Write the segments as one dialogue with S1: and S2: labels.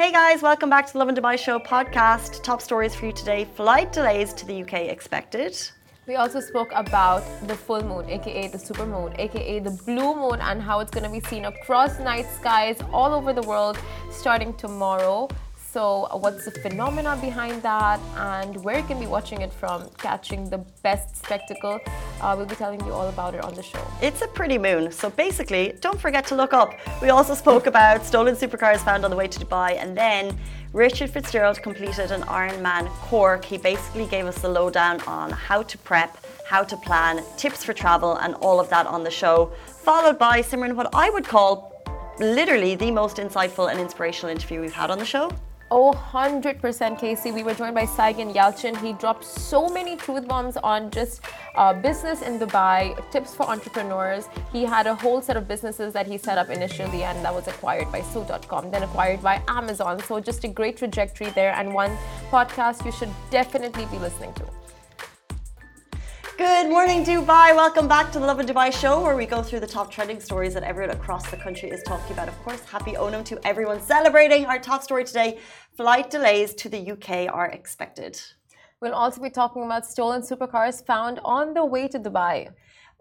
S1: Hey guys, welcome back to the Lovin Dubai Show podcast. Top stories for you today. Flight delays to the UK expected.
S2: We also spoke about the full moon, aka the super moon, aka the blue moon, and how it's going to be seen across night skies all over the world starting tomorrow. So, what's the phenomena behind that, and where you can be watching it from, catching the best spectacle? Uh, we'll be telling you all about it on the show.
S1: It's a pretty moon, so basically, don't forget to look up. We also spoke about stolen supercars found on the way to Dubai, and then Richard Fitzgerald completed an Ironman Cork. He basically gave us the lowdown on how to prep, how to plan, tips for travel, and all of that on the show. Followed by Simran, what I would call literally the most insightful and inspirational interview we've had on the show.
S2: Oh, 100% Casey. We were joined by Saygin Yalcin. He dropped so many truth bombs on just uh, business in Dubai, tips for entrepreneurs. He had a whole set of businesses that he set up initially and that was acquired by Souq.com, then acquired by Amazon. So just a great trajectory there and one podcast you should definitely be listening to.
S1: Good morning, Dubai. Welcome back to the Lovin Dubai show, where we go through the top trending stories that everyone across the country is talking about. Of course, happy Onam to everyone celebrating. Our top story today flight delays to the UK are expected.
S2: We'll also be talking about stolen supercars found on the way to Dubai.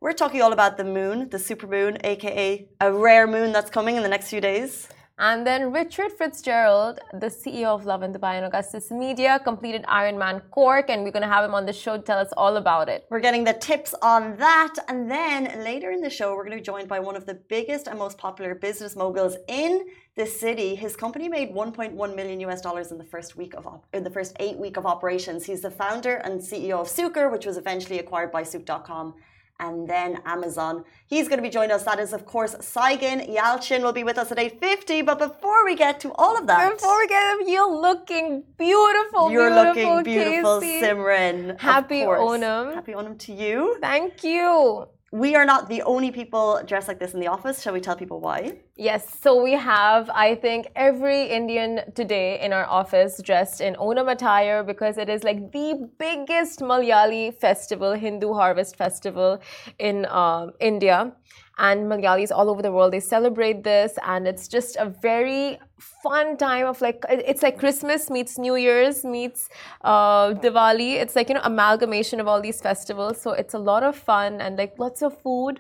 S1: We're talking all about the moon, the super moon, aka a rare moon that's coming in the next few days.
S2: And then Richard Fitzgerald, the CEO of Lovin Dubai and Augustus Media, completed Ironman Cork, and we're going to have him on the show to tell us all about it.
S1: We're getting the tips on that. And then later in the show, we're going to be joined by one of the biggest and most popular business moguls in the city. His company made 1.1 million US dollars in the first week of in the first eight week of operations. He's the founder and CEO of Sukar, which was eventually acquired by Souq.com and then Amazon. He's going to be joining us. That is, of course, Saygin Yalcin will be with us at 8.50. But before we get to all of that...
S2: Before we get him, you're looking beautiful,
S1: You're
S2: beautiful,
S1: looking beautiful,
S2: Casey.
S1: Simran.
S2: Happy. Onam.
S1: Happy Onam to you.
S2: Thank you.
S1: We are not the only people dressed like this in the office. Shall we tell people why?
S2: Yes, so we have, I think, every Indian today in our office dressed in Onam attire because it is like the biggest Malayali festival, Hindu harvest festival in um, India. And Malayalis all over the world, they celebrate this, and it's just a very fun time of like, it's like Christmas meets New Year's meets uh, Diwali. It's like, you know, amalgamation of all these festivals. So it's a lot of fun and like lots of food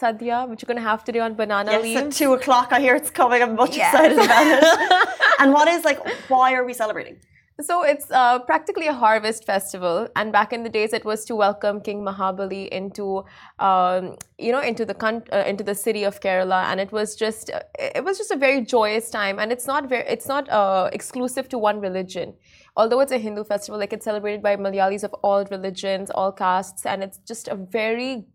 S2: sadhya, which you're going to have today on banana
S1: yes,
S2: leaves.
S1: at two o'clock. I hear it's coming. I'm much
S2: Yes.
S1: excited about it. and what is like? Why are we celebrating?
S2: So it's uh, practically a harvest festival, and back in the days, it was to welcome King Mahabali into, um, you know, into the coun- uh, into the city of Kerala, and it was just uh, it was just a very joyous time, and it's not very it's not uh, exclusive to one religion. Although it's a Hindu festival, like it's celebrated by Malayalis of all religions, all castes, and it's just a very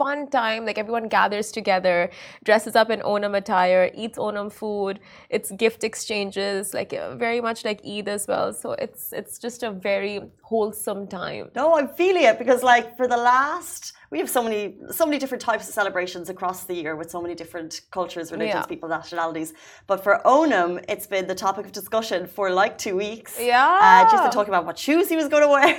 S2: fun time like everyone gathers together dresses up in onam attire eats onam food it's gift exchanges like uh, very much like eid as well. So it's it's just a very wholesome time.
S1: No, I'm feeling it because like for the last we have so many so many different types of celebrations across the year with so many different cultures, religions,
S2: Yeah.
S1: people, nationalities. But for Onam, it's been the topic of discussion for like two weeks.
S2: Yeah.
S1: Uh, just been talking about what shoes he was going to wear.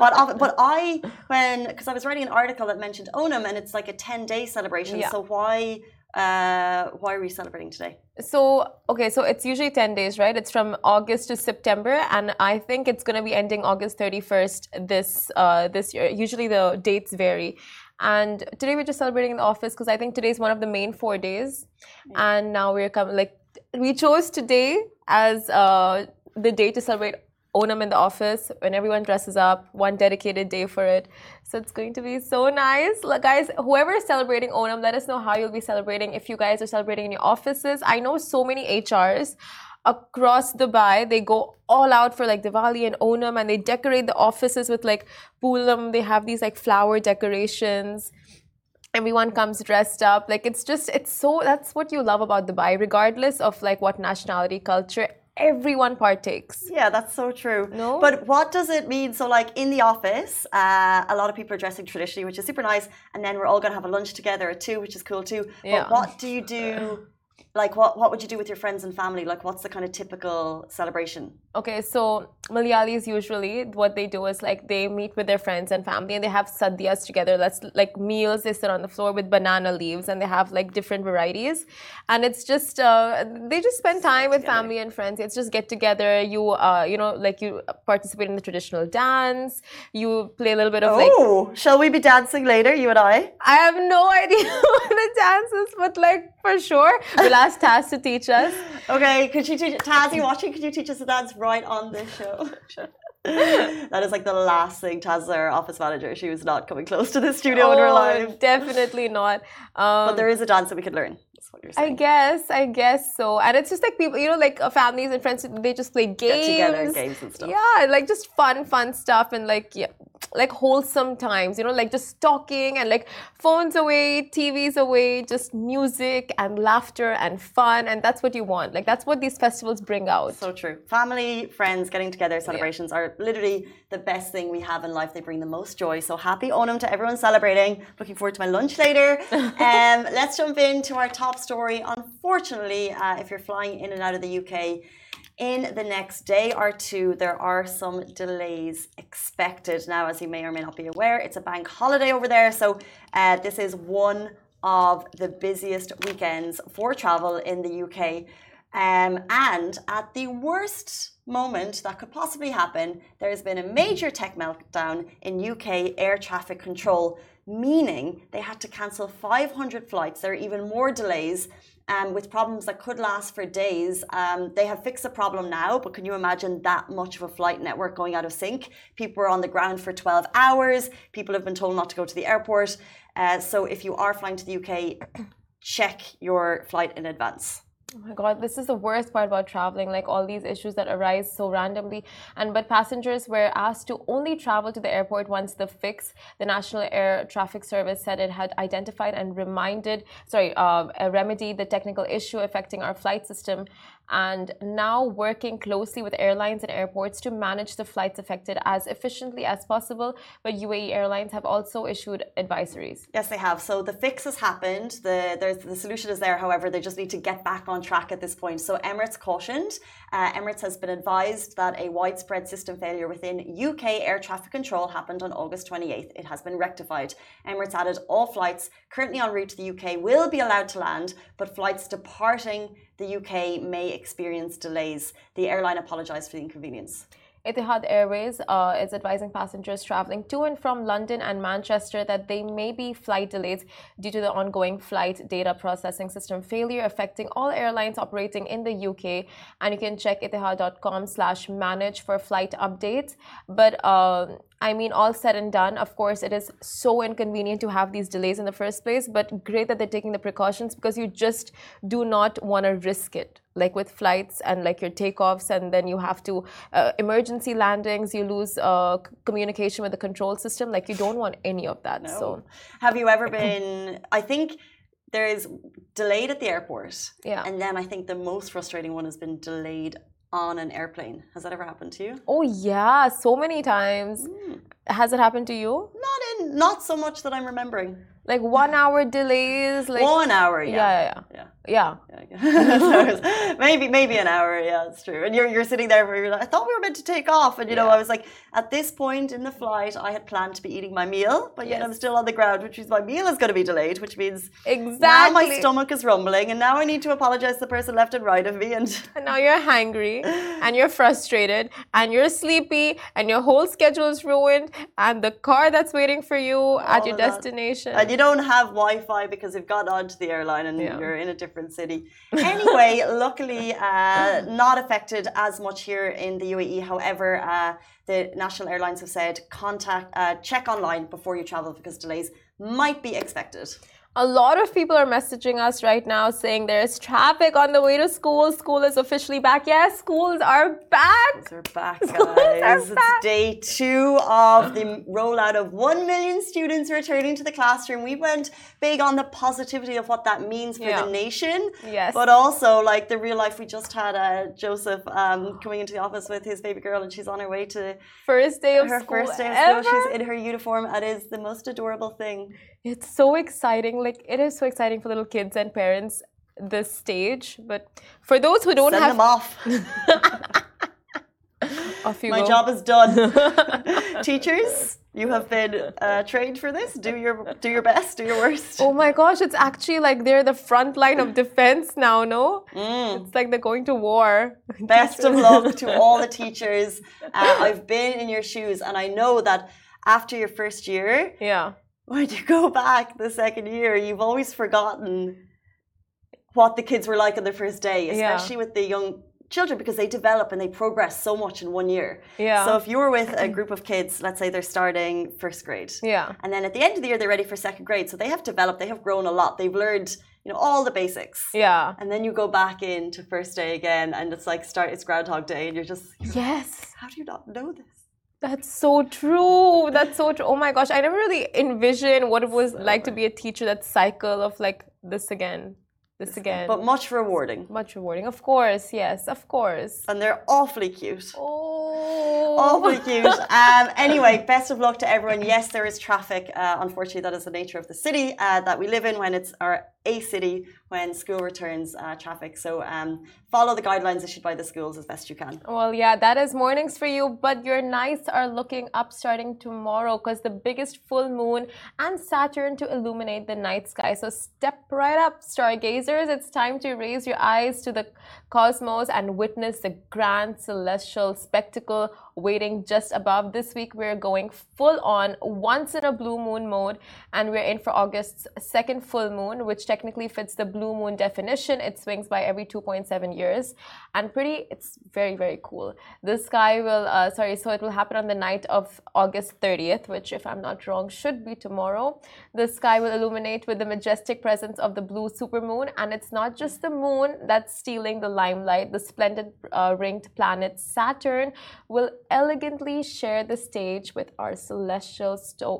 S1: outfit- but I, when because I was writing an article that mentioned Onam, and it's like a ten day celebration.
S2: Yeah.
S1: So why uh, why are we celebrating today?
S2: so okay so it's usually 10 days right? It's from august to september and i think it's going to be ending august 31st this uh, this year. Usually the dates vary. And today we're just celebrating in the office because i think today is one of the main four days. And now we're coming like we chose today as uh, the day to celebrate Onam in the office when everyone dresses up, one dedicated day for it. So it's going to be so nice. Look, guys, whoever is celebrating Onam, let us know how you'll be celebrating. If you guys are celebrating in your offices, I know so many HRs across Dubai, they go all out for like Diwali and Onam and they decorate the offices with like Pookalam. They have these like flower decorations everyone comes dressed up like it's just it's so that's what you love about dubai regardless of like what nationality culture everyone partakes
S1: Yeah, that's so true.
S2: No?
S1: But what does it mean? So, like in the office, uh, a lot of people are dressing traditionally, which is super nice. And then we're all going to have a lunch together at two, which is cool too. But what do you do? Like, what, what would you do with your friends and family? Like, what's the kind of typical celebration?
S2: okay so Malayalis usually what they do is like they meet with their friends and family and they have sadhyas together. That's like meals. They sit on the floor with banana leaves and they have like different varieties, and it's just uh, they just spend time with family and friends. It's just get together. You uh, you know like you participate in the traditional dance. You play a little bit of like.
S1: Oh, shall we be dancing later, you and I?
S2: I have no idea what the dance is, but like for sure, we'll ask Taz to teach us.
S1: Okay, could you teach Taz? You watching? Could you teach us a dance right on this show? that is like the last thing Taz, our office manager, she was not coming close to the studio
S2: oh,
S1: when we're live.
S2: Definitely not.
S1: Um, but there is a dance that we could learn.
S2: I guess, I guess so. And it's just like people, you know, like uh, families and friends, they just play games.
S1: Get together, games and stuff.
S2: Yeah, like just fun, fun stuff and like, yeah, like wholesome times, you know, like just talking and like phones away, TVs away, just music and laughter and fun. And that's what you want. Like, that's what these festivals bring out.
S1: So true. Family, friends, getting together, celebrations yeah. are literally the best thing we have in life. They bring the most joy. So happy Onam to everyone celebrating. Looking forward to my lunch later. um, let's jump into our top story. Unfortunately, uh, if you're flying in and out of the UK, in the next day or two, there are some delays expected. Now, as you may or may not be aware, it's a bank holiday over there. So, uh, this is one of the busiest weekends for travel in the UK. Um, and at the worst moment that could possibly happen, there has been a major tech meltdown in UK air traffic control, meaning they had to cancel 500 flights. There are even more delays um, with problems that could last for days. Um, they have fixed the problem now, but can you imagine that much of a flight network going out of sync? People were on the ground for 12 hours. People have been told not to go to the airport. Uh, so if you are flying to the UK, check your flight in advance.
S2: Oh my god, this is the worst part about traveling, like all these issues that arise so randomly. And but passengers were asked to only travel to the airport once the fix, the National Air Traffic Service said it had identified and reminded, sorry, uh, remedied the technical issue affecting our flight system and now working closely with airlines and airports to manage the flights affected as efficiently as possible. But UAE Airlines have also issued advisories.
S1: Yes, they have. So the fix has happened. The, the solution is there. However, they just need to get back on track at this point. So Emirates cautioned. Uh, Emirates has been advised that a widespread system failure within UK air traffic control happened on August 28th. It has been rectified. Emirates added all flights currently en route to the UK will be allowed to land, but flights departing the UK may experience delays. The airline apologised for the inconvenience.
S2: Etihad Airways uh, is advising passengers traveling to and from London and Manchester that they may be flight delays due to the ongoing flight data processing system failure affecting all airlines operating in the UK. And you can check etihad.com slash manage for flight updates. But uh, I mean, all said and done, of course, it is so inconvenient to have these delays in the first place, but great that they're taking the precautions because you just do not want to risk it. Like with flights and like your takeoffs, and then you have to uh, emergency landings, you lose uh, communication with the control system. Like, you don't want any of that. No. So,
S1: have you ever been? I think there is delayed at the airport.
S2: Yeah.
S1: And then I think the most frustrating one has been delayed on an airplane. Has that ever happened to you?
S2: Oh yeah, so many times. Mm. Has it happened to you?
S1: Not in not so much that I'm remembering.
S2: Like one hour delays. Like
S1: one hour, yeah,
S2: yeah, yeah. yeah.
S1: Yeah. yeah maybe maybe an hour. Yeah, it's true. And you're you're sitting there. You're like, I thought we were meant to take off, and you know, I was like, at this point in the flight, I had planned to be eating my meal, but yet. I'm still on the ground, which means my meal is going to be delayed, which means
S2: exactly
S1: now my stomach is rumbling, and now I need to apologize to the person left and right of me, and,
S2: and now you're hungry, and you're frustrated, and you're sleepy, and your whole schedule is ruined, and the car that's waiting for you All at your destination,
S1: and you don't have Wi-Fi because you've got onto the airline and yeah. you're in a different different city. Anyway, luckily, uh, not affected as much here in the UAE. However, uh, the national airlines have said contact, uh, check online before you travel because delays might be expected.
S2: A lot of people are messaging us right now saying there's traffic on the way to school. School is officially back. Yes, schools are back.
S1: Schools are back, guys. Are it's back. day two of the rollout of 1 million students returning to the classroom. We went big on the positivity of what that means for yeah. the nation.
S2: Yes.
S1: But also, like the real life, we just had uh, Joseph um, coming into the office with his baby girl, and she's on her way to
S2: first day of
S1: her
S2: school
S1: first day of
S2: ever.
S1: school. She's in her uniform. It is the most adorable thing.
S2: It's so exciting. Like it is so exciting for little kids and parents this stage. But for those who don't
S1: Send
S2: have
S1: them off.
S2: Off you
S1: My
S2: go.
S1: job is done. Teachers, you have been uh, trained for this. Do your do your best. Do your worst.
S2: Oh my gosh, it's actually like they're the front line of defense now, no?
S1: Mm.
S2: It's like they're going to war.
S1: Best of luck to all the teachers. Uh, I've been in your shoes, and I know that after your first year,
S2: Yeah.
S1: When you go back the second year, you've always forgotten what the kids were like on their first day,
S2: Yeah.
S1: especially with the young children because they develop and they progress so much in one year.
S2: Yeah.
S1: So if you were with a mm-hmm. group of kids, let's say they're starting first grade,
S2: Yeah.
S1: and then at the end of the year they're ready for second grade, so they have developed, they have grown a lot, they've learned, you know, all the basics.
S2: Yeah.
S1: And then you go back into first day again, and it's like start it's Groundhog Day, and you're just
S2: Yes.
S1: how do you not know this?
S2: That's so true. That's so true. Oh my gosh. I never really envisioned what it was like to be a teacher, that cycle of like this again, this again.
S1: But much rewarding,
S2: Much rewarding. Of course. Yes. Of course.
S1: and they're awfully cute.
S2: Oh.
S1: Awfully cute. Um, anyway, best of luck to everyone. Yes, there is traffic. Uh, unfortunately, that is the nature of the city uh, that we live in when it's our a city when school returns uh, traffic. So um, follow the guidelines issued by the schools as best you can.
S2: Well, yeah, that is mornings for you, but your nights are looking up starting tomorrow because the biggest full moon and Saturn to illuminate the night sky. So step right up, stargazers. It's time to raise your eyes to the cosmos and witness the grand celestial spectacle waiting just above. This week, we're going full on once in a blue moon mode, and we're in for August's second full moon, which technically fits the blue moon definition. It swings by every 2.7 years, and pretty, it's very, very cool. The sky will, uh, sorry, so it will happen on the night of August 30th, which, if I'm not wrong, should be tomorrow. The sky will illuminate with the majestic presence of the blue supermoon, and it's not just the moon that's stealing the limelight. The splendid uh, ringed planet Saturn will elegantly share the stage with our celestial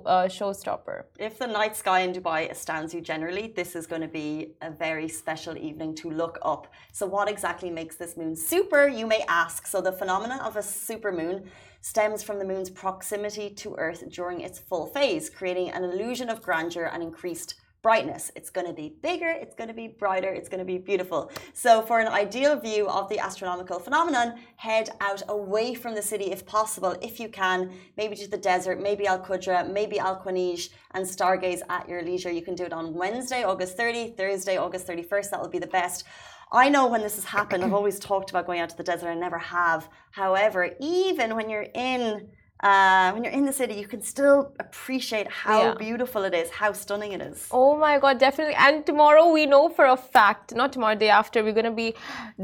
S2: uh, showstopper.
S1: If the night sky in Dubai astounds you generally, this is going to be a very special evening to look up. So, what exactly makes this moon super, you may ask? So, the phenomenon of a supermoon stems from the moon's proximity to Earth during its full phase, creating an illusion of grandeur and increased brightness. It's going to be bigger, it's going to be brighter, it's going to be beautiful. So, for an ideal view of the astronomical phenomenon, head out away from the city if possible, if you can, maybe to the desert, maybe Al Qudra, maybe Al Quanij, and stargaze at your leisure. You can do it on Wednesday, August 30, Thursday, August 31st. That will be the best. I know when this has happened, I've always talked about going out to the desert, I never have. However, even when you're in uh, when you're in the city, you can still appreciate how
S2: Yeah.
S1: beautiful it is, how stunning it is.
S2: Oh my god, definitely. And tomorrow we know for a fact, not tomorrow, day after, we're gonna be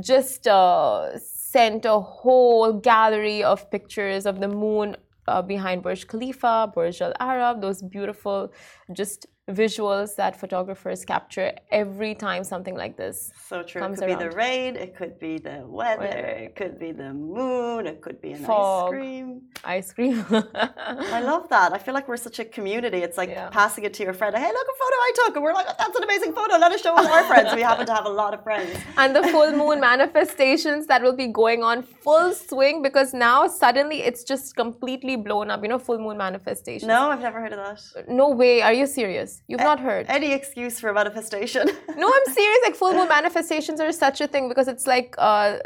S2: just uh, sent a whole gallery of pictures of the moon uh, behind Burj Khalifa, Burj Al Arab, those beautiful just visuals that photographers capture every time something like this.
S1: So true. It
S2: comes
S1: could be the rain, it could be the weather,
S2: Weather.
S1: it could be the moon, it could be an ice cream.
S2: Ice cream.
S1: I love that. I feel like we're such a community. It's like
S2: Yeah.
S1: passing it to your friend. Hey, look, a photo I took. And we're like, that's an amazing photo. Let us show all our friends. We happen to have a lot of friends.
S2: and the full moon manifestations that will be going on full swing because now suddenly it's just completely blown up. You know, full moon manifestations.
S1: No, I've never heard of that.
S2: No way. Are you serious? You've not heard?
S1: Any excuse for manifestation.
S2: No, I'm serious. Like full moon manifestations are such a thing because it's like uh,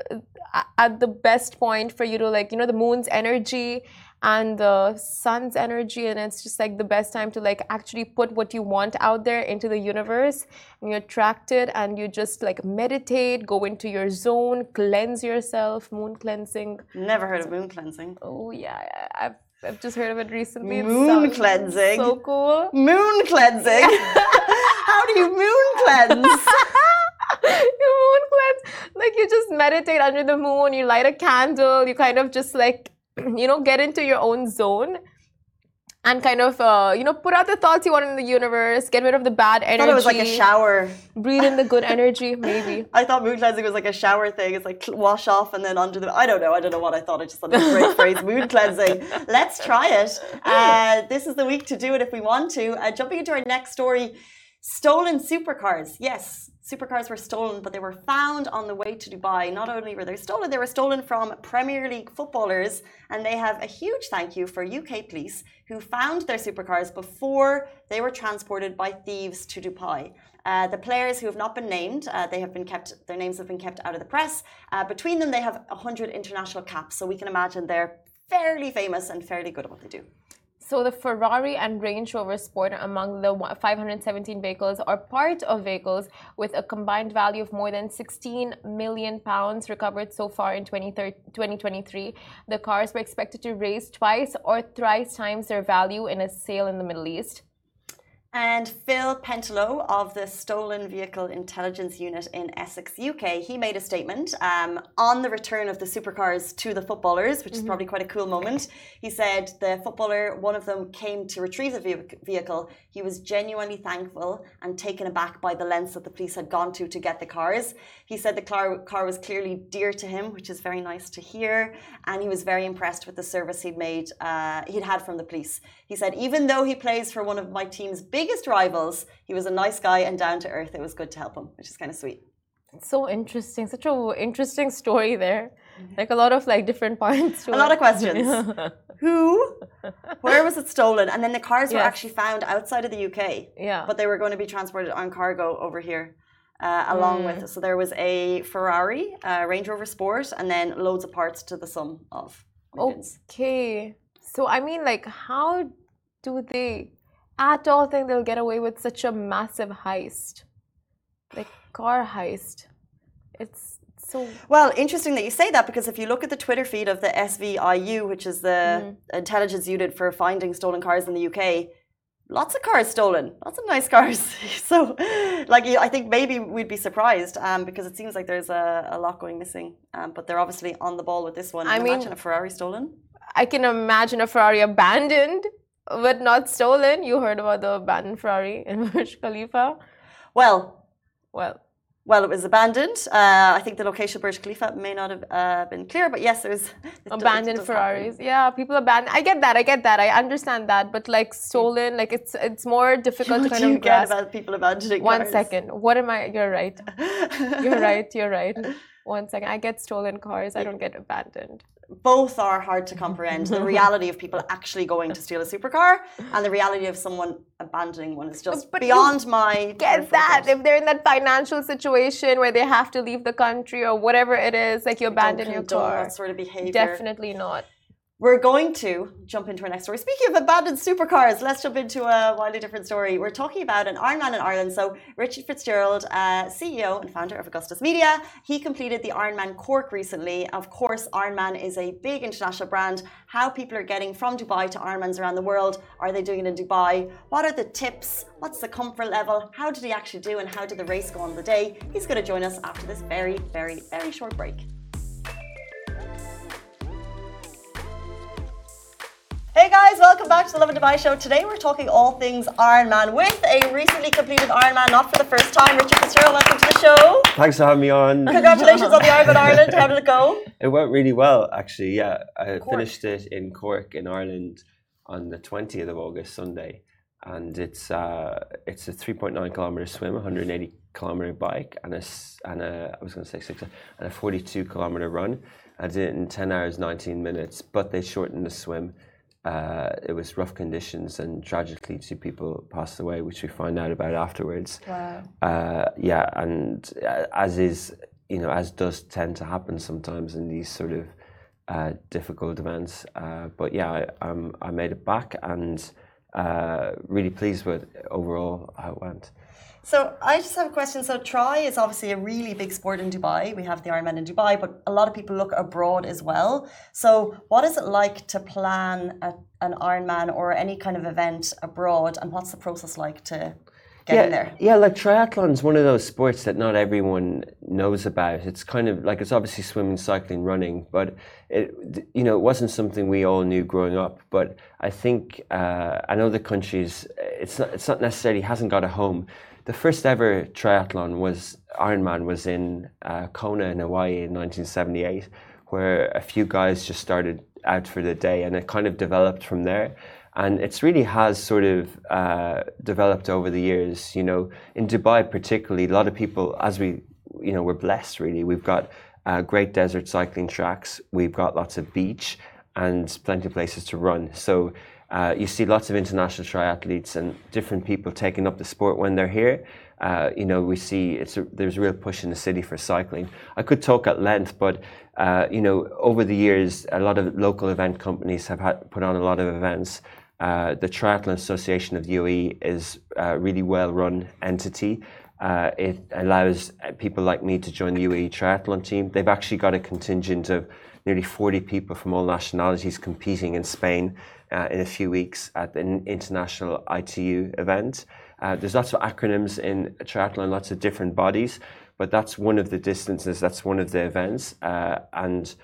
S2: at the best point for you to like you know the moon's energy and the sun's energy, and it's just like the best time to like actually put what you want out there into the universe, and you attract it, and you just like meditate, go into your zone, cleanse yourself, moon cleansing.
S1: never heard of moon cleansing.
S2: Oh yeah, I- I've I've just heard of it recently.
S1: Moon cleansing?
S2: So cool.
S1: Moon cleansing? How do you moon cleanse?
S2: you moon cleanse. Like you just meditate under the moon, you light a candle, you kind of just like, you know, get into your own zone and kind of, uh, you know, put out the thoughts you want in the universe, get rid of the bad
S1: I
S2: energy.
S1: thought it was like a shower.
S2: Breathe in the good energy, maybe.
S1: I thought moon cleansing was like a shower thing. It's like wash off and then under the. I don't know. I don't know what I thought. I just thought it was a great phrase, moon cleansing. Let's try it. Uh, this is the week to do it if we want to. Uh, jumping into our next story stolen supercars. Yes, supercars were stolen, but they were found on the way to Dubai. Not only were they stolen, they were stolen from Premier League footballers. And they have a huge thank you for UK police who found their supercars before they were transported by thieves to Dubai. Uh, the players who have not been named, uh, they have been kept. Their names have been kept out of the press. Uh, between them, they have hundred international caps, so we can imagine they're fairly famous and fairly good at what they do.
S2: So the Ferrari and Range Rover Sport are among the 517 vehicles are part of vehicles with a combined value of more than 16 million pounds recovered so far in 2023. The cars were expected to raise twice or thrice times their value in a sale in the Middle East.
S1: And Phil Pentelow of the Stolen Vehicle Intelligence Unit in Essex, UK, he made a statement um, on the return of the supercars to the footballers, which mm-hmm. is probably quite a cool moment. He said the footballer, one of them, came to retrieve the vehicle. He was genuinely thankful and taken aback by the lengths that the police had gone to to get the cars. He said the car, car was clearly dear to him, which is very nice to hear, and he was very impressed with the service he'd made, uh, he'd had from the police. He said, even though he plays for one of my team's big biggest rivals. He was a nice guy and down to earth. It was good to help him, which is kind of sweet.
S2: so interesting. Such a interesting story there. Mm-hmm. Like a lot of like different points.
S1: a lot of questions. Who? Where was it stolen? And then the cars were actually found outside of the UK.
S2: Yeah.
S1: But they were going to be transported on cargo over here. Uh, along mm. with so there was a Ferrari, uh, Range Rover Sport, and then loads of parts to the sum of.
S2: Millions. Okay, so I mean, like, how do they at all think they'll get away with such a massive heist, like car heist. It's so
S1: well interesting that you say that because if you look at the Twitter feed of the SVIU, which is the mm. intelligence unit for finding stolen cars in the UK, lots of cars stolen, lots of nice cars. so, like, I think maybe we'd be surprised um, because it seems like there's a, a lot going missing. Um, but they're obviously on the ball with this one. I mean, imagine a Ferrari stolen.
S2: I can imagine a Ferrari abandoned but not stolen. You heard about the abandoned Ferrari in Burj Khalifa?
S1: Well,
S2: well,
S1: well, it was abandoned. Uh, I think the location of Burj Khalifa may not have uh, been clear, but yes, it there's
S2: abandoned Ferraris. Happen. Yeah, people abandon. I get that. I get that. I understand that. But like stolen, like it's it's more difficult
S1: what
S2: to kind
S1: do you
S2: of grasp.
S1: get about people abandoning
S2: One
S1: cars?
S2: second. What am I? You're right. You're right. You're right. One second. I get stolen cars. I don't get abandoned
S1: both are hard to comprehend. the reality of people actually going to steal a supercar and the reality of someone abandoning one is just but beyond my.
S2: Get that if they're in that financial situation where they have to leave the country or whatever it is, like you abandon your car.
S1: That sort of behavior.
S2: Definitely not.
S1: We're going to jump into our next story. Speaking of abandoned supercars, let's jump into a wildly different story. We're talking about an Ironman in Ireland. So, Richard Fitzgerald, uh, CEO and founder of Augustus Media, he completed the Ironman Cork recently. Of course, Ironman is a big international brand. How people are getting from Dubai to Ironmans around the world. Are they doing it in Dubai? What are the tips? What's the comfort level? How did he actually do and how did the race go on the day? He's going to join us after this very, very, very short break. Hey guys, welcome back to the Lovin Dubai show. Today we're talking all things Ironman with a recently completed Ironman, not for the first time. Richard Fitzgerald, welcome to the show.
S3: Thanks for having me on.
S1: Congratulations on the Ironman Ireland. How did it go?
S3: It went really well, actually. Yeah, I Cork. finished it in Cork in Ireland on the 20th of August, Sunday, and it's uh, it's a 3.9 kilometer swim, 180 kilometer bike, and a and a I was going to say six and a 42 kilometer run. I did it in 10 hours 19 minutes, but they shortened the swim uh, it was rough conditions, and tragically, two people passed away, which we find out about afterwards.
S1: Wow.
S3: Uh, yeah, and uh, as is, you know, as does tend to happen sometimes in these sort of uh, difficult events. Uh, but yeah, I, um, I made it back, and uh, really pleased with overall how it went.
S1: So I just have a question. So Tri is obviously a really big sport in Dubai. We have the Ironman in Dubai, but a lot of people look abroad as well. So what is it like to plan a, an Ironman or any kind of event abroad, and what's the process like to get
S3: yeah,
S1: in there?
S3: Yeah, like triathlon is one of those sports that not everyone knows about. It's kind of like it's obviously swimming, cycling, running, but it you know it wasn't something we all knew growing up. But I think uh, I know the countries. It's not. It's not necessarily hasn't got a home the first ever triathlon was Ironman was in uh, Kona in Hawaii in 1978, where a few guys just started out for the day, and it kind of developed from there. And it's really has sort of uh, developed over the years. You know, in Dubai particularly, a lot of people, as we, you know, we're blessed. Really, we've got uh, great desert cycling tracks. We've got lots of beach and plenty of places to run. So Uh, you see lots of international triathletes and different people taking up the sport when they're here. Uh, you know, we see it's a, there's a real push in the city for cycling. I could talk at length, but uh, you know, over the years, a lot of local event companies have had, put on a lot of events. Uh, the Triathlon Association of the UAE is a really well-run entity. Uh, it allows people like me to join the UAE triathlon team. They've actually got a contingent of nearly 40 people from all nationalities competing in Spain uh, in a few weeks at the international ITU event. Uh, there's lots of acronyms in triathlon, lots of different bodies, but that's one of the distances, that's one of the events, uh, and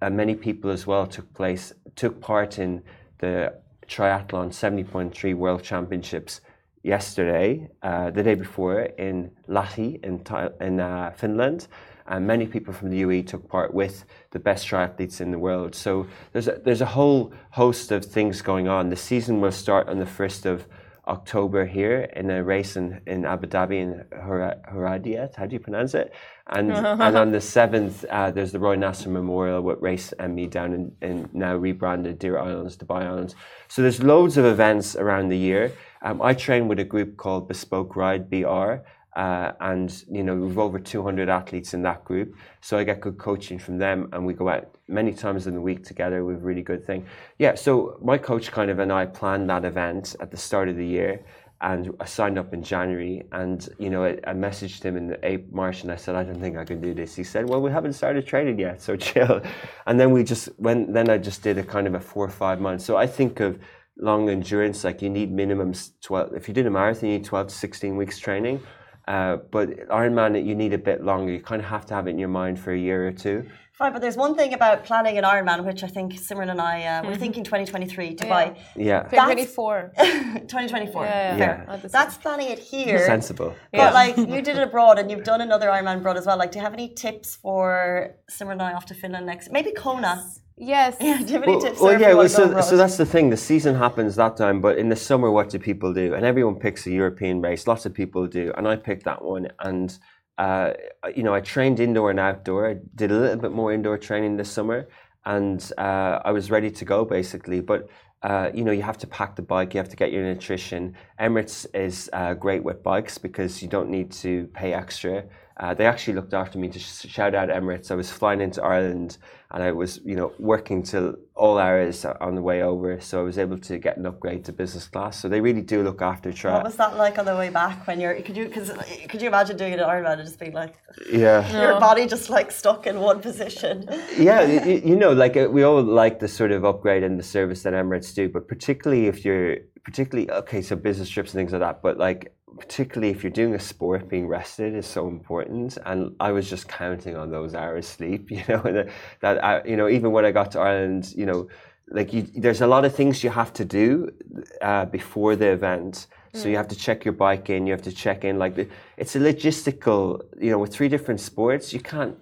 S3: uh, many people as well took place took part in the triathlon 70.3 World Championships yesterday, uh, the day before in Lahti in, in uh, Finland. And many people from the UAE took part with the best triathletes in the world. So there's a, there's a whole host of things going on. The season will start on the 1st of October here in a race in, in Abu Dhabi in Horadia. How do you pronounce it? And and on the seventh, uh, there's the Roy Nasr Memorial with Race and ME down in, in now rebranded Deira Islands, Dubai Islands. So there's loads of events around the year. Um, I train with a group called Bespoke Ride BR, uh, and you know we've over 200 athletes in that group so i get good coaching from them and we go out many times in the week together with really good thing yeah so my coach kind of and i planned that event at the start of the year and I signed up in January, and you know, I, I messaged him in the April, March, and I said, I don't think I can do this. He said, Well, we haven't started training yet, so chill. And then we just when then I just did a kind of a four or five months. So I think of long endurance like you need minimum 12 if you did a marathon you need 12 to 16 weeks training uh, but Ironman, you need a bit longer. You kind of have to have it in your mind for a year or two.
S1: Fine, but there's one thing about planning an Ironman, which I think Simran and I uh, mm-hmm. we're thinking 2023 Dubai.
S3: Yeah,
S2: 2024.
S1: 2024. Yeah, yeah. yeah. That's planning it here.
S3: Sensible.
S1: But yeah. like you did it abroad, and you've done another Ironman abroad as well. Like, do you have any tips for Simran and I off to Finland next? Maybe Kona.
S2: Yes.
S1: Yeah, do you have any
S3: well,
S1: tips?
S3: Well, yeah, well, so, so that's the thing. The season happens that time, but in the summer, what do people do? And everyone picks a European race. Lots of people do. And I picked that one. And, uh, you know, I trained indoor and outdoor. I did a little bit more indoor training this summer. And uh, I was ready to go, basically. But uh, you know, you have to pack the bike, you have to get your nutrition. Emirates is uh, great with bikes because you don't need to pay extra. Uh, they actually looked after me to sh- shout out Emirates. I was flying into Ireland and I was, you know, working till all hours on the way over. So I was able to get an upgrade to business class. So they really do look after
S1: track. What was that like on the way back when you're? Could you? Because could you imagine doing it in Ireland and just being like,
S3: yeah,
S1: your body just like stuck in one position.
S3: yeah, you, you know, like uh, we all like the sort of upgrade and the service that Emirates do, but particularly if you're particularly okay, so business trips and things like that. But like particularly if you're doing a sport, being rested is so important. And I was just counting on those hours sleep, you know, that, that I, you know, even when I got to Ireland, you know, like you, there's a lot of things you have to do uh, before the event. So you mm. have to check your bike in, you have to check in, like the, it's a logistical, you know, with three different sports, you can't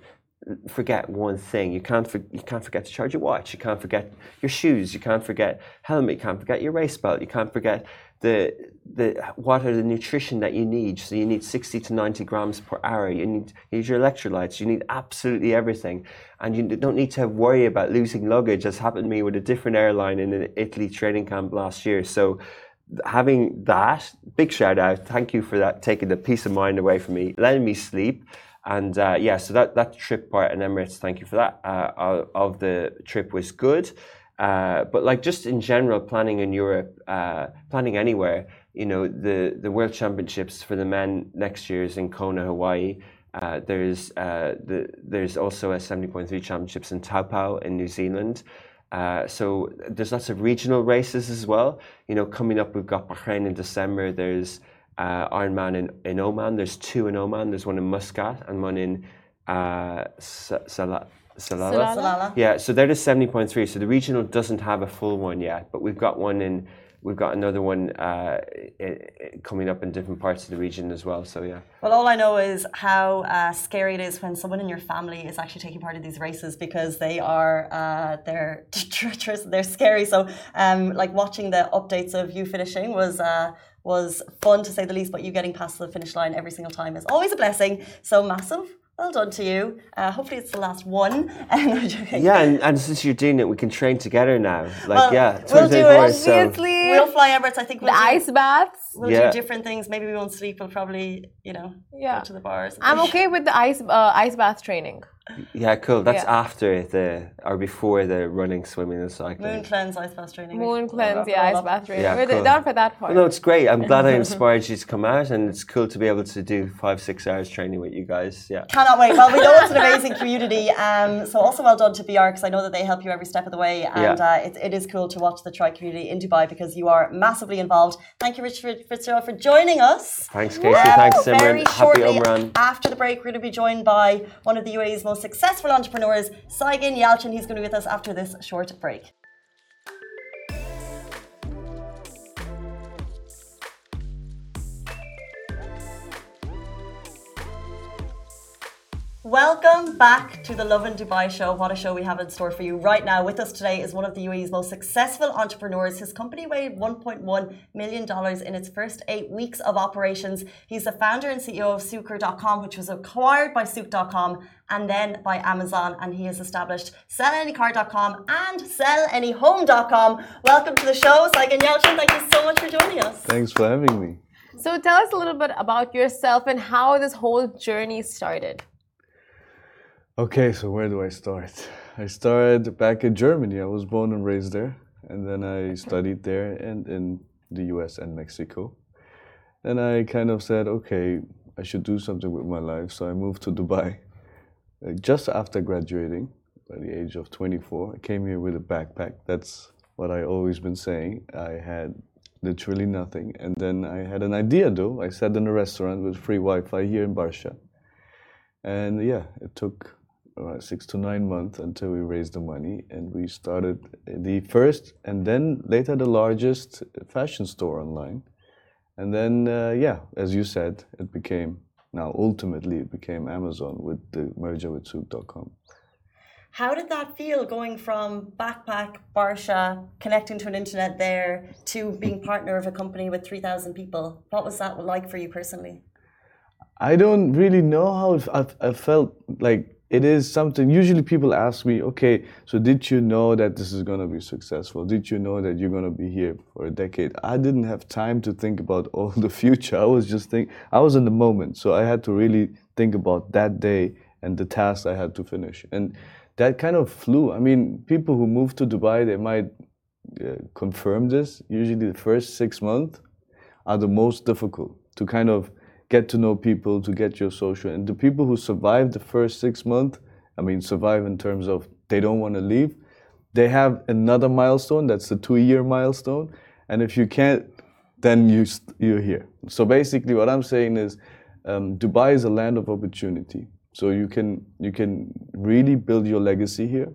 S3: forget one thing. You can't for, you can't forget to charge your watch. You can't forget your shoes. You can't forget helmet. You can't forget your race belt. You can't forget the the what are the nutrition that you need. So you need 60 to 90 grams per hour. You need, you need your electrolytes. You need absolutely everything, and you don't need to worry about losing luggage, as happened to me with a different airline in an Italy training camp last year. So having that big shout out thank you for that taking the peace of mind away from me letting me sleep and uh, yeah, so that, that trip part in Emirates, thank you for that, uh, of the trip was good. Uh, but like just in general, planning in Europe, uh, planning anywhere, you know, the, the World Championships for the men next year is in Kona, Hawaii. Uh, there's uh, the, there's also a 70.3 championships in Taupo in New Zealand. so there's lots of regional races as well. You know, coming up, we've got Bahrain in December. There's uh, Ironman in, in Oman. There's two in Oman. There's one in Muscat and one in uh, Salalah.
S1: Salalah.
S3: Yeah, so they're the 70.3. So the regional doesn't have a full one yet, but we've got one in, we've got another one uh, coming up in different parts of the region as well. So yeah.
S1: Well, all I know is how uh, scary it is when someone in your family is actually taking part in these races because they are uh, they're treacherous, they're scary. So um, like watching the updates of you finishing was uh, was fun to say the least, but you getting past the finish line every single time is always a blessing. So massive well done to you. Uh, hopefully, it's the last one.
S3: yeah, and, and, since you're doing it, we can train together now. Like,
S1: well,
S3: yeah,
S1: we'll do it.
S3: So.
S1: We'll fly Emirates. I think we'll
S2: the
S1: do,
S2: ice baths.
S1: We'll yeah. do different things. Maybe we won't sleep. We'll probably, you know, yeah. go to the bars.
S2: I'm okay with the ice uh, ice bath training.
S3: Yeah, cool. That's yeah. after the or before the running, swimming, and cycling.
S1: Moon cleanse, ice bath training.
S2: Moon cleanse, yeah, ice bath training. Yeah, We're cool. down for that part.
S3: Well, no, it's great. I'm glad I inspired you to come out, and it's cool to be able to do five, six hours training with you guys. Yeah.
S1: Cannot wait. Well, we know it's an amazing community. Um, so also well done to BR because I know that they help you every step of the way, and yeah. uh, it, it is cool to watch the tri community in Dubai because you are massively involved. Thank you, Richard Fitzgerald, for joining us.
S3: Thanks, Casey. Thanks, Simran. Very
S1: Happy shortly after the break, we're going to be joined by one of the UAE's most successful entrepreneurs Saygin Yalcin. He's going to be with us after this short break. Welcome back to the Lovin Dubai show. What a show we have in store for you right now. With us today is one of the UAE's most successful entrepreneurs. His company weighed $1.1 million in its first eight weeks of operations. He's the founder and CEO of Sukar.com, which was acquired by Souq.com and then by Amazon. And he has established SellAnyCar.com and SellAnyHome.com. Welcome to the show, Saygin Yalcin. Thank you so much for joining us.
S4: Thanks for having me.
S2: So tell us a little bit about yourself and how this whole journey started.
S4: Okay, so where do I start? I started back in Germany. I was born and raised there, and then I studied there and in the US and Mexico. And I kind of said, okay, I should do something with my life. So I moved to Dubai uh, just after graduating by the age of 24. I came here with a backpack. That's what I always been saying. I had literally nothing. And then I had an idea though. I sat in a restaurant with free Wi-Fi here in Barsha. And yeah, it took uh, six to nine months until we raised the money and we started the first and then later the largest fashion store online. And then uh, yeah as you said it became now ultimately it became amazon with the merger with souq.com
S1: how did that feel going from backpack barsha connecting to an internet there to being partner of a company with 3000 people? What was that like for you personally?
S4: I don't really know how I, I felt like it is something usually people ask me okay so did you know that this is going to be successful? Did you know that you're going to be here for a decade? I didn't have time to think about all the future. I was just think i was in the moment. So i had to really think about that day and the task i had to finish. And that kind of flew. I mean people who move to dubai they might uh, confirm this. Usually the first six months are the most difficult to kind of get to know people, to get your social. And the people who survive the first six months, I mean, survive in terms of they don't want to leave, they have another milestone. That's the two-year milestone. And if you can't, then you you're here. So basically, what I'm saying is, um, Dubai is a land of opportunity. So you can you can really build your legacy here.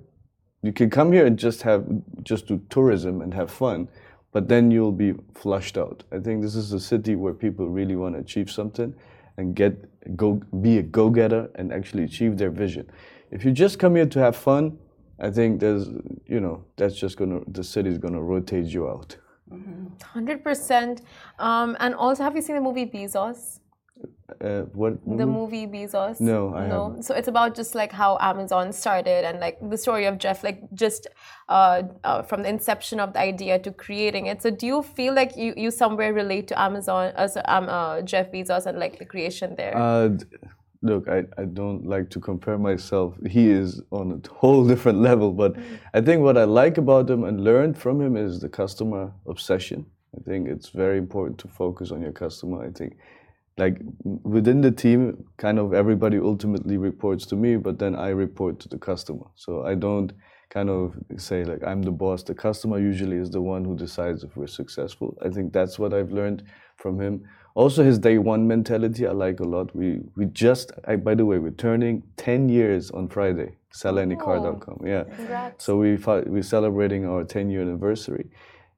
S4: You can come here and just have just do tourism and have fun, but then you'll be flushed out. I think this is a city where people really want to achieve something and get go be a go-getter and actually achieve their vision. If you just come here to have fun, I think there's you know that's just gonna the city's gonna rotate you out.
S2: 100 percent. Um, and also, have you seen the movie Bezos?
S4: Uh, what
S2: the movie Bezos?
S4: No, I
S2: no.
S4: Haven't.
S2: So it's about just like how Amazon started and like the story of Jeff, like just uh, uh, from the inception of the idea to creating it. So do you feel like you, you somewhere relate to Amazon as um, uh, Jeff Bezos and like the creation there?
S4: Uh, look, I, I don't like to compare myself. He is on a whole different level, but mm. I think what I like about him and learned from him is the customer obsession. I think it's very important to focus on your customer. I think like within the team, kind of everybody ultimately reports to me, but then I report to the customer. So I don't kind of say like I'm the boss. The customer usually is the one who decides if we're successful. I think that's what I've learned from him. Also, his day one mentality I like a lot. We we just I, by the way we're turning 10 years on Friday. SellAnyCar.com.
S2: Oh,
S4: yeah.
S2: Congrats.
S4: So we we're celebrating our 10 year anniversary,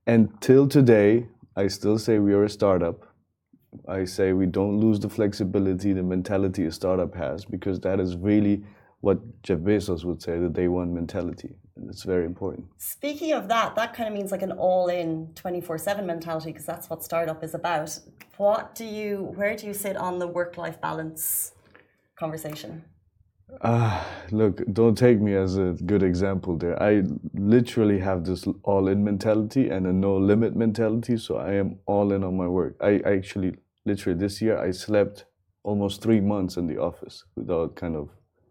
S4: and till today I still say we are a startup I say we don't lose the flexibility, the mentality a startup has, because that is really what Jeff Bezos would say, the day one mentality. And It's very important.
S1: Speaking of that, that kind of means like an all in 24 7 mentality, because that's what startup is about. What do you, where do you sit on the work life balance conversation?
S4: Uh, look, don't take me as a good example there. I literally have this all in mentality and a no limit mentality, so I am all in on my work. I, I actually, literally, this year I slept almost three months in the office without kind of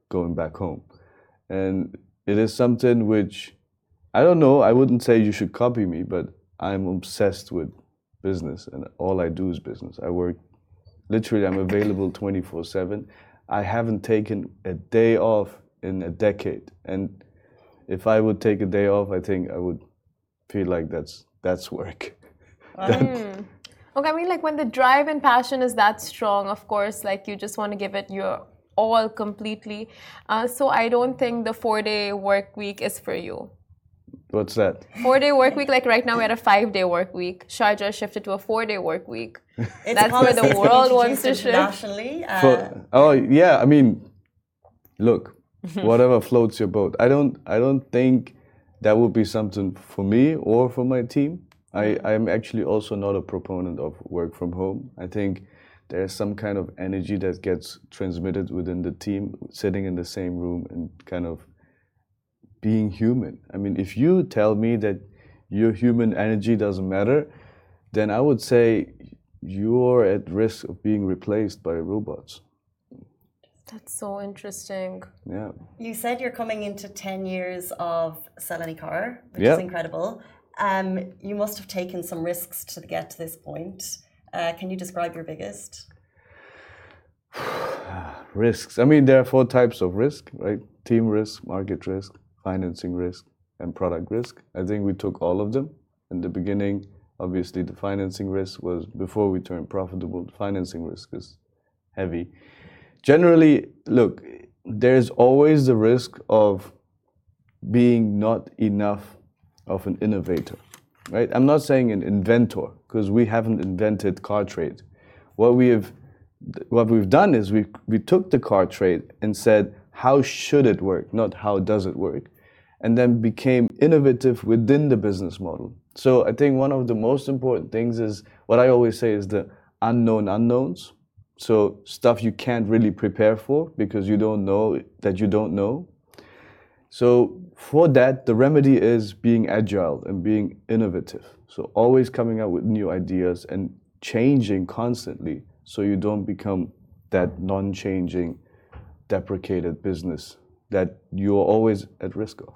S4: going back home. And it is something which I don't know, I wouldn't say you should copy me, but I'm obsessed with business and all I do is business. I work literally, I'm available 24 7 I haven't taken a day off in a decade. And if I would take a day off, I think I would feel like that's that's work.
S2: mm. Okay, I mean, like when the drive and passion is that strong, of course, like you just want to give it your all completely. Uh, so I don't think the four-day work week is for you.
S4: What's that?
S2: Four day work week. Like right now, we're at a five day work week. Sharjah shifted to a four day work week.
S1: It's That's where the world wants to shift.
S2: Nationally.
S1: Uh, For,
S4: oh yeah, I mean, look, whatever floats your boat. I don't. I don't think that would be something for me or for my team. I, I'm actually also not a proponent of work from home. I think there's some kind of energy that gets transmitted within the team, sitting in the same room and kind of being human. I mean, if you tell me that your human energy doesn't matter, then I would say you're at risk of being replaced by robots.
S2: That's so interesting.
S4: Yeah.
S1: You said you're coming into 10 years of Sell Any Car, which yeah. is incredible. Um, you must have taken some risks to get to this point. Uh, can you describe your biggest?
S4: risks. I mean, there are four types of risk, right? Team risk, market risk, financing risk and product risk. I think we took all of them. In the beginning, obviously, the financing risk was before we turned profitable. The financing risk is heavy. Generally, look, there's always the risk of being not enough of an innovator, right? I'm not saying an inventor because we haven't invented car trade. What we have, what we've done is we we took the car trade and said, how should it work, not how does it work, and then became innovative within the business model. So I think one of the most important things is what I always say is the unknown unknowns. So stuff you can't really prepare for because you don't know that you don't know. So for that, the remedy is being agile and being innovative. So always coming up with new ideas and changing constantly so you don't become that non-changing deprecated business that you're always at risk of.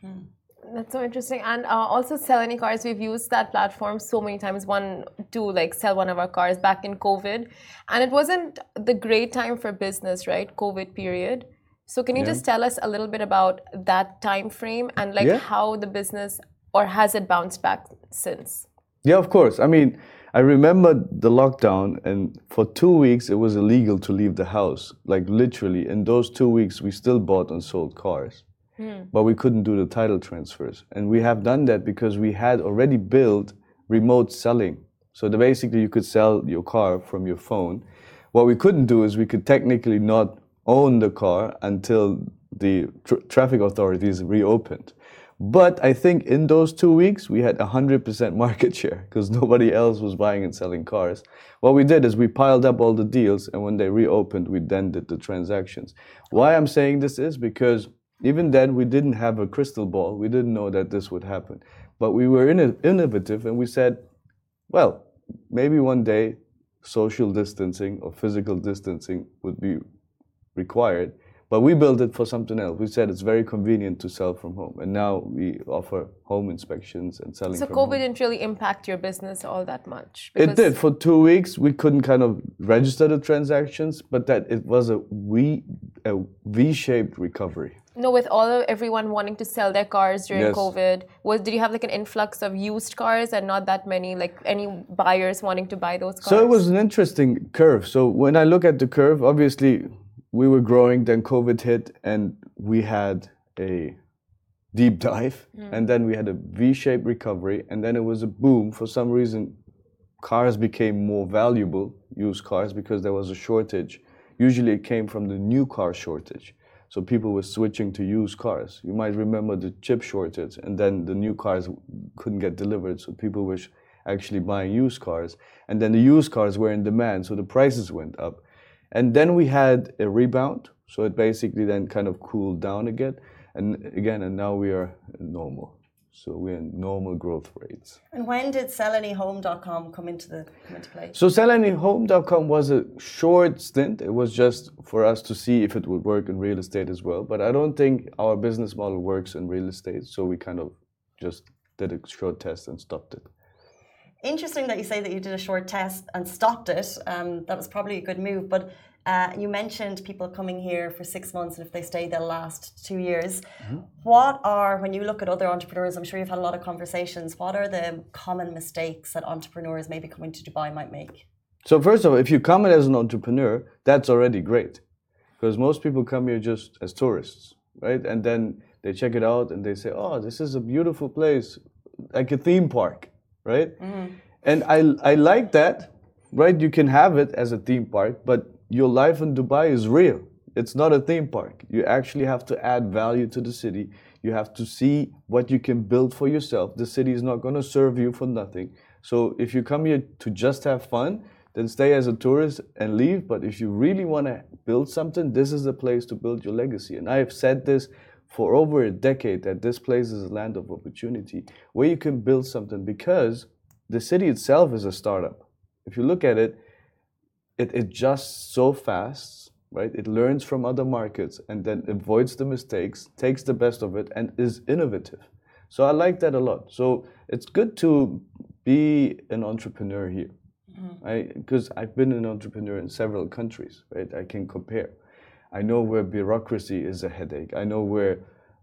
S2: Hmm. That's so interesting. And uh, also, sell any cars. We've used that platform so many times. One to like sell one of our cars back in COVID, and it wasn't the great time for business, right? COVID period. So, can you yeah. just tell us a little bit about that time frame and like yeah. how the business or has it bounced back since?
S4: Yeah, of course. I mean, I remember the lockdown, and for two weeks it was illegal to leave the house. Like literally, in those two weeks, we still bought and sold cars. Mm. But we couldn't do the title transfers. And we have done that because we had already built remote selling. So basically, you could sell your car from your phone. What we couldn't do is we could technically not own the car until the tr traffic authorities reopened. But I think in those two weeks, we had 100% market share because nobody else was buying and selling cars. What we did is we piled up all the deals, and when they reopened, we then did the transactions. Why I'm saying this is because even then, we didn't have a crystal ball. We didn't know that this would happen. But we were innovative and we said, well, maybe one day social distancing or physical distancing would be required. But we built it for something else. We said it's very convenient to sell from home. And now we offer home inspections and selling
S2: so COVID
S4: home.
S2: didn't really impact your business all that much?
S4: It did. For two weeks, we couldn't kind of register the transactions, but that it was a V, a V-shaped recovery.
S2: No, with all of everyone wanting to sell their cars during yes. COVID, was did you have like an influx of used cars and not that many like any buyers wanting to buy those cars?
S4: So it was an interesting curve. So when I look at the curve, obviously we were growing, then COVID hit, and we had a deep dive, mm. and then we had a V-shaped recovery, and then it was a boom. For some reason, cars became more valuable, used cars, because there was a shortage. Usually, it came from the new car shortage. So people were switching to used cars. You might remember the chip shortage, and then the new cars couldn't get delivered, so people were actually buying used cars. And then the used cars were in demand, so the prices went up. And then we had a rebound. So it basically then kind of cooled down again, and again, and now we are normal. So we're in normal growth rates.
S1: And when did sellanyhome.com come into the come into play?
S4: So sellanyhome.com was a short stint. It was just for us to see if it would work in real estate as well. But I don't think our business model works in real estate. So we kind of just did a short test and stopped it.
S1: Interesting that you say that you did a short test and stopped it. Um, that was probably a good move. But uh, you mentioned people coming here for six months, and if they stay, they'll last two years. Mm-hmm. What are, when you look at other entrepreneurs, I'm sure you've had a lot of conversations, what are the common mistakes that entrepreneurs maybe coming to Dubai might make?
S4: So, first of all, if you come in as an entrepreneur, that's already great. Because most people come here just as tourists, right? And then they check it out and they say, oh, this is a beautiful place, like a theme park, right? Mm-hmm. And I, I like that, right? You can have it as a theme park, but your life in Dubai is real. It's not a theme park. You actually have to add value to the city. You have to see what you can build for yourself. The city is not going to serve you for nothing. So if you come here to just have fun, then stay as a tourist and leave. But if you really want to build something, this is the place to build your legacy. And I have said this for over a decade that this place is a land of opportunity where you can build something because the city itself is a startup. If you look at it, it adjusts so fast, right? It learns from other markets and then avoids the mistakes, takes the best of it, and is innovative. So I like that a lot. So it's good to be an entrepreneur here, because mm-hmm. I've been an entrepreneur in several countries, right? I can compare. I know where bureaucracy is a headache. I know where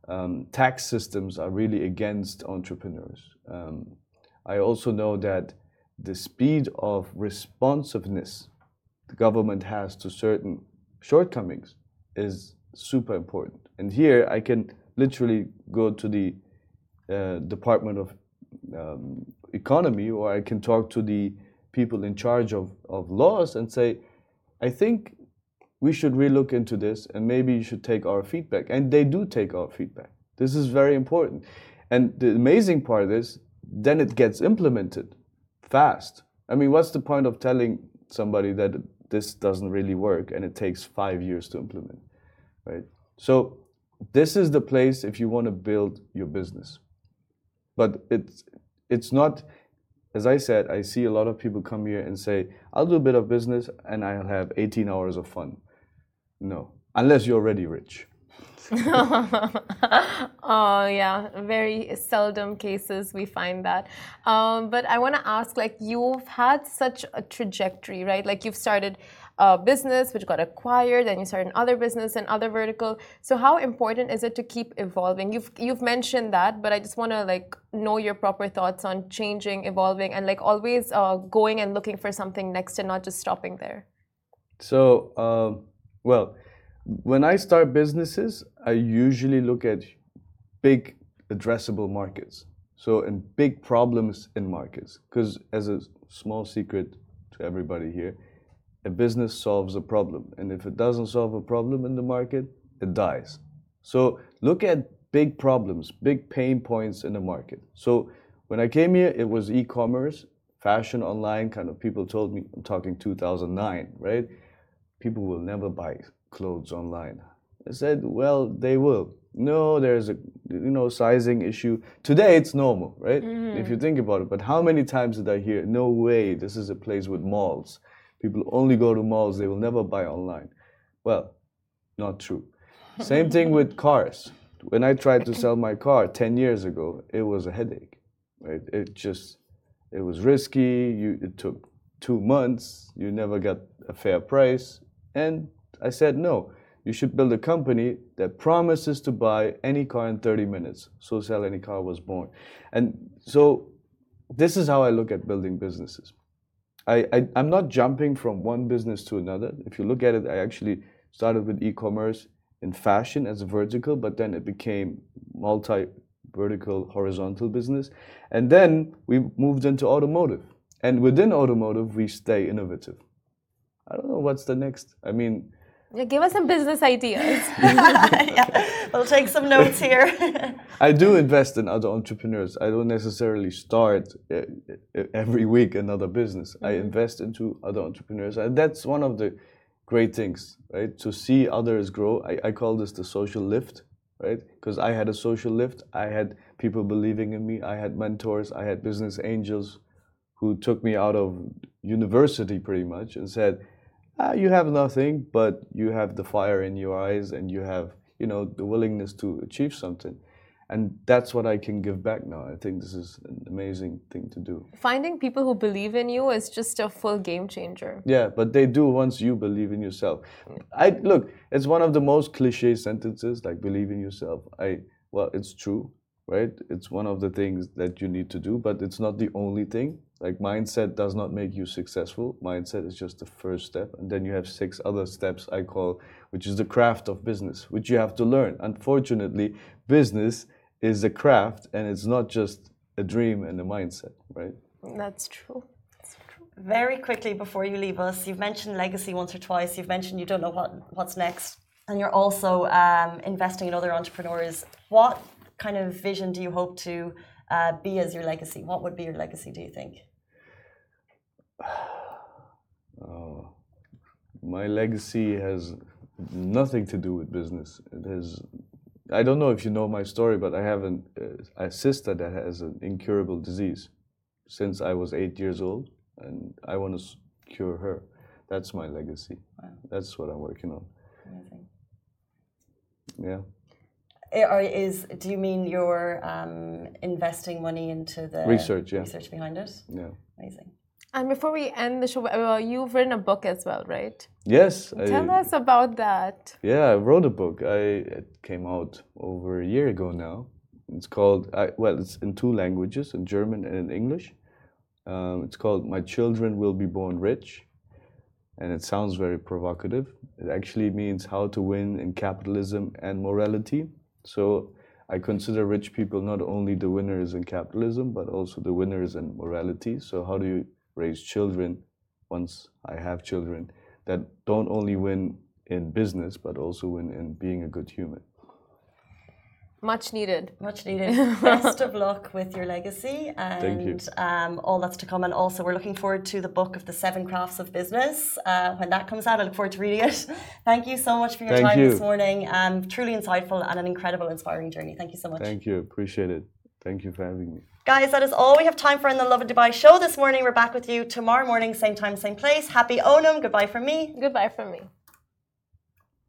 S4: um, tax systems are really against entrepreneurs. Um, I also know that the speed of responsiveness the government has to certain shortcomings is super important. And here I can literally go to the uh, Department of um, Economy or I can talk to the people in charge of, of laws and say, I think we should relook into this and maybe you should take our feedback. And they do take our feedback. This is very important. And the amazing part is then it gets implemented fast. I mean, what's the point of telling somebody that this doesn't really work and it takes five years to implement, right? So this is the place if you want to build your business. But it's it's not as I said, I see a lot of people come here and say, I'll do a bit of business and I'll have 18 hours of fun. No, unless you're already rich.
S2: oh yeah, very seldom cases we find that. Um, but I want to ask, like, you've had such a trajectory, right? Like, you've started a business which got acquired, then you started another business and other vertical. So, how important is it to keep evolving? You've you've mentioned that, but I just want to like know your proper thoughts on changing, evolving, and like always uh, going and looking for something next and not just stopping there.
S4: So, um, well when I start businesses, I usually look at big addressable markets. So, and big problems in markets. Because, as a small secret to everybody here, a business solves a problem. And if it doesn't solve a problem in the market, it dies. So, look at big problems, big pain points in the market. So, when I came here, it was e commerce, fashion online, kind of people told me, I'm talking 2009, right? People will never buy clothes online? I said, well, they will. No, there's a you know sizing issue. Today it's normal, right? Mm-hmm. If you think about it. But how many times did I hear, no way, this is a place with malls. People only go to malls, they will never buy online. Well, not true. Same thing with cars. When I tried to sell my car 10 years ago, it was a headache. Right? It just it was risky. You it took two months. You never got a fair price, and I said, no, you should build a company that promises to buy any car in 30 minutes. So Sell Any Car was born. And so this is how I look at building businesses. I, I, am not jumping from one business to another. If you look at it, I actually started with e-commerce in fashion as a vertical, but then it became multi vertical horizontal business. And then we moved into automotive. And within automotive, we stay innovative. I don't know what's the next. I mean,
S2: yeah, give us some business ideas.
S1: yeah, we'll take some notes here.
S4: I do invest in other entrepreneurs. I don't necessarily start uh, uh, every week another business. Mm-hmm. I invest into other entrepreneurs, and that's one of the great things, right? To see others grow. I, I call this the social lift, right? Because I had a social lift. I had people believing in me. I had mentors. I had business angels who took me out of university pretty much and said, ah, "You have nothing, but you have the fire in your eyes, and you have, you know, the willingness to achieve something." and that's what I can give back now. I think this is an amazing thing to do.
S2: Finding people who believe in you is just a full game changer.
S4: Yeah, but they do once you believe in yourself. I look, it's one of the most cliche sentences, like believe in yourself. I well, it's true, right? It's one of the things that you need to do, but it's not the only thing. Like mindset does not make you successful. Mindset is just the first step, and then you have six other steps I call, which is the craft of business, which you have to learn. Unfortunately, business is a craft and it's not just a dream and a mindset, right?
S2: That's true.
S1: Very quickly before you leave us, you've mentioned legacy once or twice. You've mentioned you don't know what what's next, and you're also um, investing in other entrepreneurs. What kind of vision do you hope to uh, be as your legacy? What would be your legacy? Do you think?
S4: Oh, my legacy has nothing to do with business. It has I don't know if you know my story, but I have an, uh, a sister that has an incurable disease since I was eight years old, and I want to cure her. That's my legacy. Wow. That's what I'm working on. Amazing. Yeah.
S1: Or is do you mean you're um, investing money into the
S4: research? Yeah.
S1: Research behind it.
S4: Yeah.
S1: Amazing.
S2: And before we end the show, uh, you've written a book as well, right?
S4: Yes.
S2: Tell I, us about that.
S4: Yeah, I wrote a book. I it came out over a year ago now. It's called I, well, it's in two languages, in German and in English. Um, it's called "My Children Will Be Born Rich," and it sounds very provocative. It actually means how to win in capitalism and morality. So I consider rich people not only the winners in capitalism, but also the winners in morality. So how do you raise children once I have children that don't only win in business but also win in being a good human.
S2: Much needed.
S1: Much needed. Best of luck with your legacy and um, all that's to come. And also, we're looking forward to the book of the seven crafts of business. Uh, when that comes out, I look forward to reading it. Thank you so much for your
S4: Thank
S1: time
S4: you.
S1: this morning. Um, truly insightful and an incredible, inspiring journey. Thank you so much.
S4: Thank you. Appreciate it. Thank you for having me.
S1: Guys, that is all we have time for in the Lovin Dubai show this morning. We're back with you tomorrow morning, same time, same place. Happy Onam. Goodbye from me.
S2: Goodbye from me.